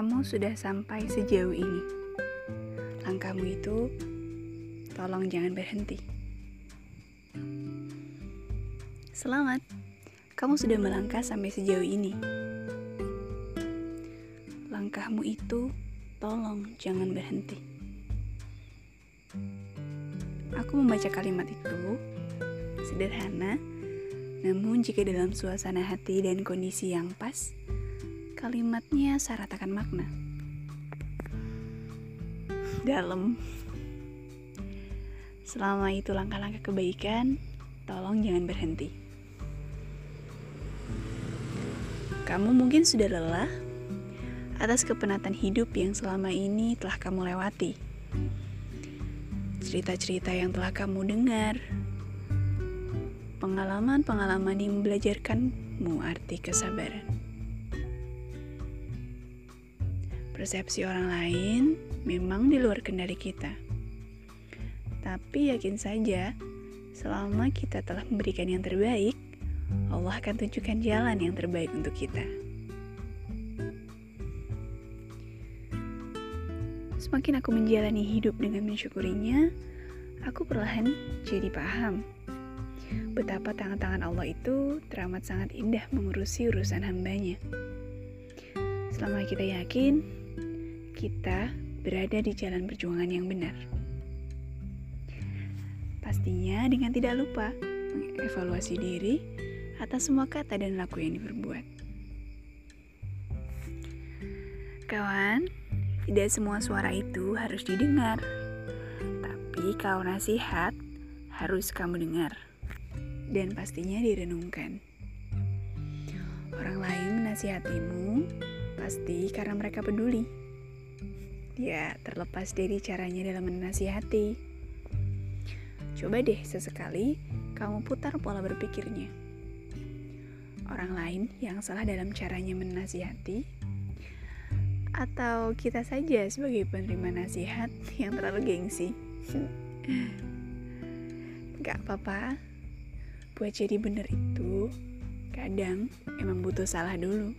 kamu sudah sampai sejauh ini. Langkahmu itu, tolong jangan berhenti. Selamat, kamu sudah melangkah sampai sejauh ini. Langkahmu itu, tolong jangan berhenti. Aku membaca kalimat itu sederhana, namun jika dalam suasana hati dan kondisi yang pas, kalimatnya syarat akan makna. Dalam. Selama itu langkah-langkah kebaikan, tolong jangan berhenti. Kamu mungkin sudah lelah atas kepenatan hidup yang selama ini telah kamu lewati. Cerita-cerita yang telah kamu dengar, pengalaman-pengalaman yang membelajarkanmu arti kesabaran. Persepsi orang lain memang di luar kendali kita. Tapi yakin saja, selama kita telah memberikan yang terbaik, Allah akan tunjukkan jalan yang terbaik untuk kita. Semakin aku menjalani hidup dengan mensyukurinya, aku perlahan jadi paham betapa tangan-tangan Allah itu teramat sangat indah mengurusi urusan hambanya. Selama kita yakin kita berada di jalan perjuangan yang benar. Pastinya dengan tidak lupa mengevaluasi diri atas semua kata dan laku yang diperbuat. Kawan, tidak semua suara itu harus didengar. Tapi kalau nasihat harus kamu dengar. Dan pastinya direnungkan. Orang lain menasihatimu pasti karena mereka peduli Ya, terlepas dari caranya dalam menasihati. Coba deh sesekali kamu putar pola berpikirnya. Orang lain yang salah dalam caranya menasihati, atau kita saja sebagai penerima nasihat yang terlalu gengsi. Gak apa-apa, buat jadi bener itu kadang emang butuh salah dulu.